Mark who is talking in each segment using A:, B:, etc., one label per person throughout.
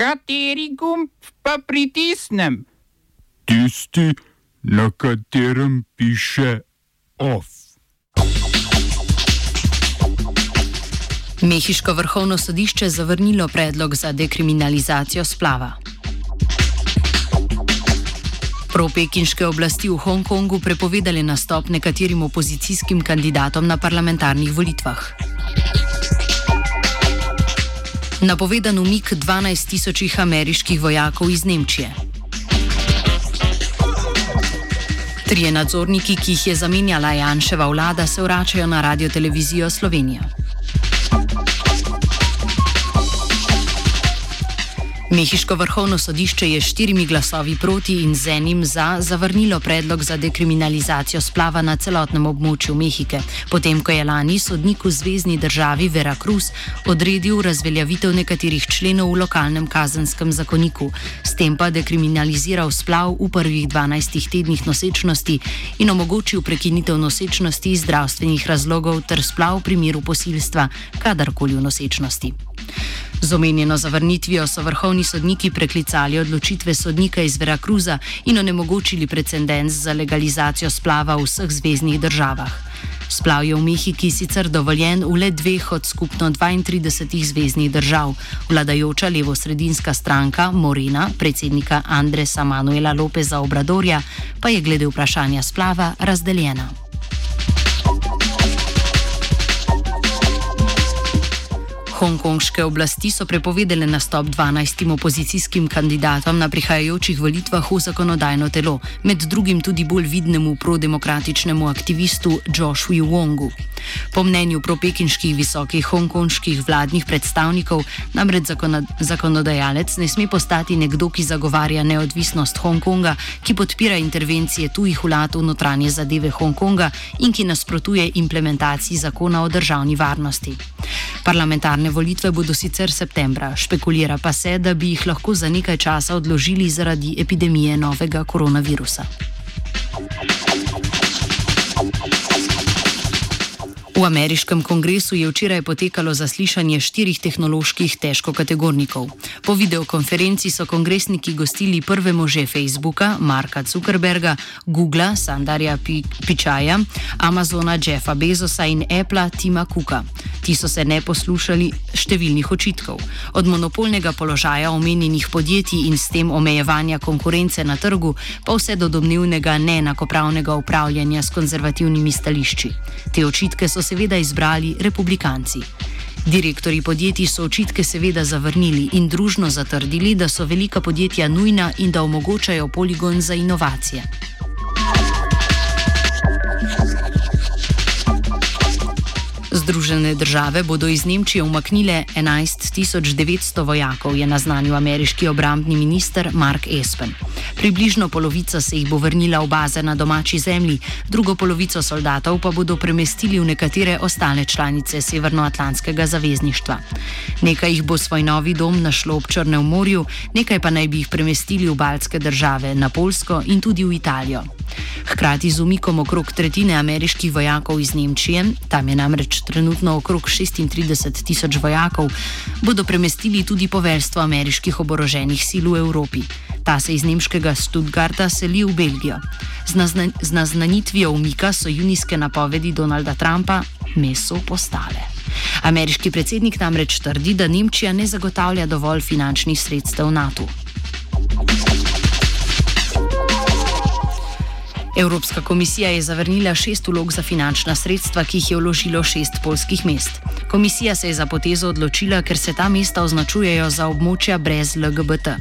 A: Kateri gumb pa pritisnem?
B: Tisti, na katerem piše OF.
C: Mehiško vrhovno sodišče zavrnilo predlog za dekriminalizacijo splava. Propekinške oblasti v Hongkongu prepovedali nastop nekaterim opozicijskim kandidatom na parlamentarnih volitvah. Napovedan umik 12 tisočih ameriških vojakov iz Nemčije. Trije nadzorniki, ki jih je zamenjala Janševa vlada, se vračajo na radio televizijo Slovenija. Mehiško vrhovno sodišče je štirimi glasovi proti in z enim za zavrnilo predlog za dekriminalizacijo splava na celotnem območju Mehike, potem ko je lani sodnik v zvezdni državi Veracruz odredil razveljavitev nekaterih členov v lokalnem kazenskem zakoniku, s tem pa dekriminaliziral splav v prvih 12 tednih nosečnosti in omogočil prekinitev nosečnosti iz zdravstvenih razlogov ter splav v primeru posilstva kadarkoli v nosečnosti. Z omenjeno zavrnitvijo so vrhovni sodniki preklicali odločitve sodnika iz Veracruza in onemogočili precedens za legalizacijo splava v vseh zvezdnih državah. Splav je v Mehiki sicer dovoljen v le dveh od skupno 32 zvezdnih držav. Vladajoča levo-sredinska stranka Morena, predsednika Andresa Manuela Lopeza Obradorja, pa je glede vprašanja splava razdeljena. Hongkonške oblasti so prepovedale nastop 12 opozicijskim kandidatom na prihajajočih volitvah v zakonodajno telo, med drugim tudi bolj vidnemu prodemokratičnemu aktivistu Joshu Wongu. Po mnenju propekinških visokih hongkonških vladnih predstavnikov, namreč zakonodajalec ne sme postati nekdo, ki zagovarja neodvisnost Hongkonga, ki podpira intervencije tujih vlad v notranje zadeve Hongkonga in ki nasprotuje implementaciji zakona o državni varnosti. Parlamentarne volitve bodo sicer septembra, špekulira pa se, da bi jih lahko za nekaj časa odložili zaradi epidemije novega koronavirusa. V ameriškem kongresu je včeraj potekalo zaslišanje štirih tehnoloških težkokategornikov. Po videokonferenci so kongresniki gostili prve može Facebooka, Marka Zuckerberga, Googlea, Sandarja Pičaja, Amazona Jeffa Bezosa in Appla Tima Cooka. Ti so se ne poslušali številnih očitkov. Od monopolnega položaja omenjenih podjetij in s tem omejevanja konkurence na trgu, pa vse do domnevnega neenakopravnega upravljanja s konzervativnimi stališči. Te očitke so seveda izbrali republikanci. Direktori podjetij so očitke seveda zavrnili in družno zatrdili, da so velika podjetja nujna in da omogočajo poligon za inovacije. Združene države bodo iz Nemčije umaknile 11.900 vojakov, je naznanil ameriški obrambni minister Mark Espen. Približno polovica se jih bo vrnila v baze na domači zemlji, drugo polovico soldatov pa bodo premestili v nekatere ostale članice Severnoatlantskega zavezništva. Nekaj jih bo svoj novi dom našlo ob Črnem morju, nekaj pa naj bi jih premestili v baltske države, na Polsko in tudi v Italijo. Hkrati z umikom okrog tretjine ameriških vojakov iz Nemčije, tam je namreč trenutno okrog 36 tisoč vojakov, bodo premestili tudi poveljstvo ameriških oboroženih sil v Evropi. Ta se iz nemškega Stuttgarta seli v Belgijo. Z, nazna z naznanitvijo umika so junijske napovedi Donalda Trumpa meso postale. Ameriški predsednik namreč trdi, da Nemčija ne zagotavlja dovolj finančnih sredstev NATO. Evropska komisija je zavrnila šest ulog za finančna sredstva, ki jih je vložilo šest polskih mest. Komisija se je za potezo odločila, ker se ta mesta označujejo za območja brez LGBT.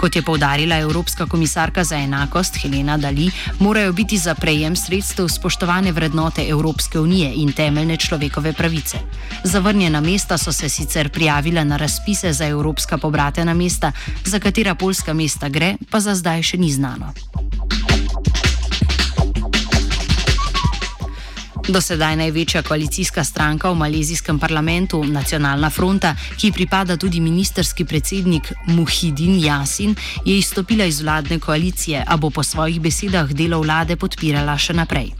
C: Kot je povdarila Evropska komisarka za enakost Helena Dali, morajo biti za prejem sredstev spoštovane vrednote Evropske unije in temeljne človekove pravice. Zavrnjena mesta so se sicer prijavila na razpise za evropska pobratena mesta, za katera polska mesta gre, pa za zdaj še ni znano. Do sedaj največja koalicijska stranka v malezijskem parlamentu, Nacionalna fronta, ki pripada tudi ministerski predsednik Muhidin Jasin, je izstopila iz vladne koalicije, a bo po svojih besedah delo vlade podpirala še naprej.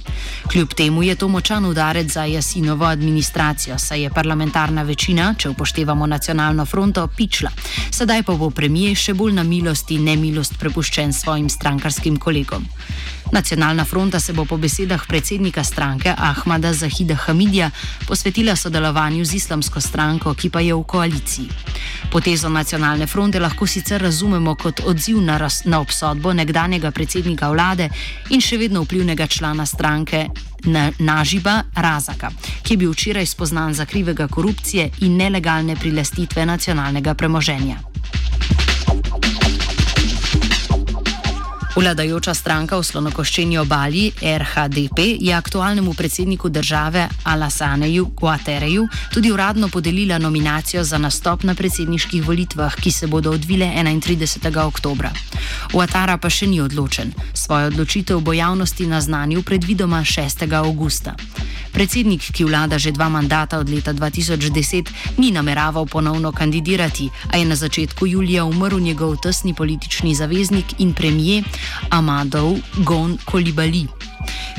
C: Kljub temu je to močan udarec za Jasinovo administracijo, saj je parlamentarna večina, če upoštevamo Nacionalno fronto, pičla. Sedaj pa bo premijer še bolj na milost in nemilost prepuščen svojim strankarskim kolegom. Nacionalna fronta se bo po besedah predsednika stranke Ahmada Zahida Hamidija posvetila sodelovanju z islamsko stranko, ki pa je v koaliciji. Potezo nacionalne fronte lahko sicer razumemo kot odziv na, raz, na obsodbo nekdanjega predsednika vlade in še vedno vplivnega člana stranke na, Nažiba Razaka, ki je bil včeraj spoznan za krivega korupcije in nelegalne prilastitve nacionalnega premoženja. Vladajoča stranka v slonokoščeni obali RHDP je aktualnemu predsedniku države Alasaneju Guatereju tudi uradno podelila nominacijo za nastop na predsedniških volitvah, ki se bodo odvile 31. oktobra. Guatara pa še ni odločen. Svojo odločitev bo javnosti naznanil predvidoma 6. augusta. Predsednik, ki vlada že dva mandata od leta 2010, ni nameraval ponovno kandidirati, a je na začetku julija umrl njegov tesni politični zaveznik in premijer Amadov Gon Kolibali,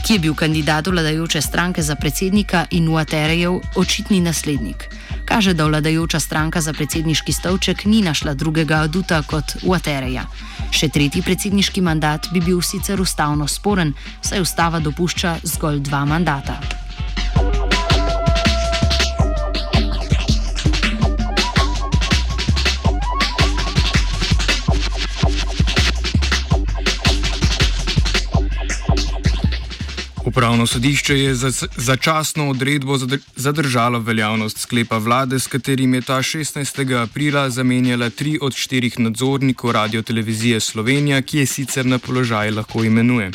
C: ki je bil kandidat vladajoče stranke za predsednika in Waterejev očitni naslednik. Kaže, da vladajoča stranka za predsedniški stolček ni našla drugega aduta kot Watereja. Še tretji predsedniški mandat bi bil sicer ustavno sporen, saj ustava dopušča zgolj dva mandata.
D: Upravno sodišče je za začasno odredbo zadržalo veljavnost sklepa vlade, s katerim je ta 16. aprila zamenjala tri od štirih nadzornikov Radio Televizije Slovenija, ki je sicer na položaj lahko imenuje.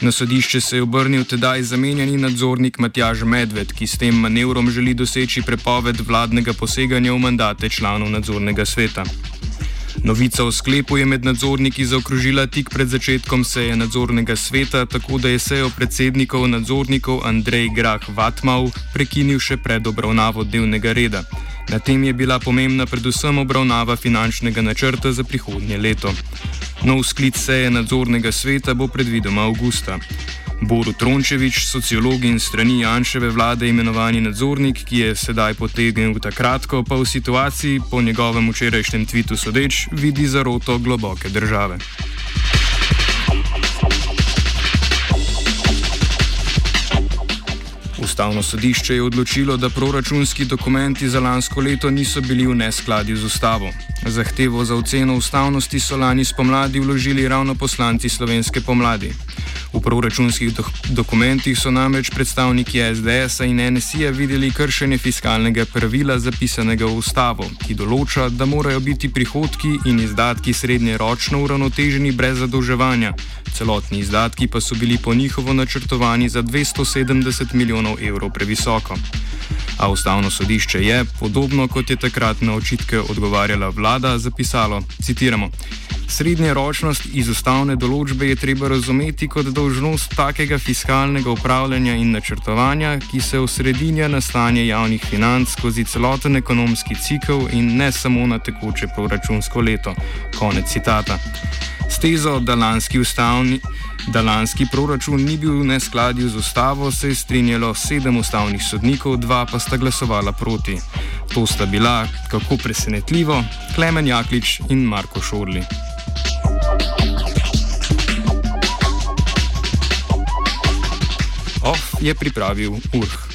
D: Na sodišče se je obrnil tedaj zamenjani nadzornik Matjaž Medved, ki s tem manevrom želi doseči prepoved vladnega poseganja v mandate članov nadzornega sveta. Novica o sklepu je med nadzorniki zaokrožila tik pred začetkom seje nadzornega sveta, tako da je sejo predsednikov nadzornikov Andrej Grah Vatmau prekinil še pred obravnavo dnevnega reda. Na tem je bila pomembna predvsem obravnava finančnega načrta za prihodnje leto. Nov sklic seje nadzornega sveta bo predvidoma avgusta. Boru Trončevič, sociolog in strani Janševe vlade imenovani nadzornik, ki je sedaj potegnil takrat, ko pa v situaciji po njegovem včerajšnjem tvitu sodeč vidi zaroto globoke države. Ustavno sodišče je odločilo, da proračunski dokumenti za lansko leto niso bili v neskladju z ustavo. Zahtevo za oceno ustavnosti so lani spomladi vložili ravno poslanci slovenske pomladi. V proračunskih do dokumentih so namreč predstavniki SDS-a in NSI-ja videli kršenje fiskalnega pravila zapisanega v ustavo, ki določa, da morajo biti prihodki in izdatki srednjeročno uravnoteženi brez zadolževanja. Celotni izdatki pa so bili po njihovo načrtovani za 270 milijonov evrov previsoko. A ustavno sodišče je, podobno kot je takrat na očitke odgovarjala vlada, zapisalo: citiramo. Srednjeročnost iz ustavne določbe je treba razumeti kot dolžnost takega fiskalnega upravljanja in načrtovanja, ki se osredinja na stanje javnih financ skozi celoten ekonomski cikl in ne samo na tekoče proračunsko leto. Konec citata. S tezo, da lanski, ustavni, da lanski proračun ni bil v neskladju z ustavo, se je strinjalo sedem ustavnih sodnikov, dva pa sta glasovala proti. To sta bila, kako presenetljivo, Klemen Jaklič in Marko Šorli. Je pripravil Urh.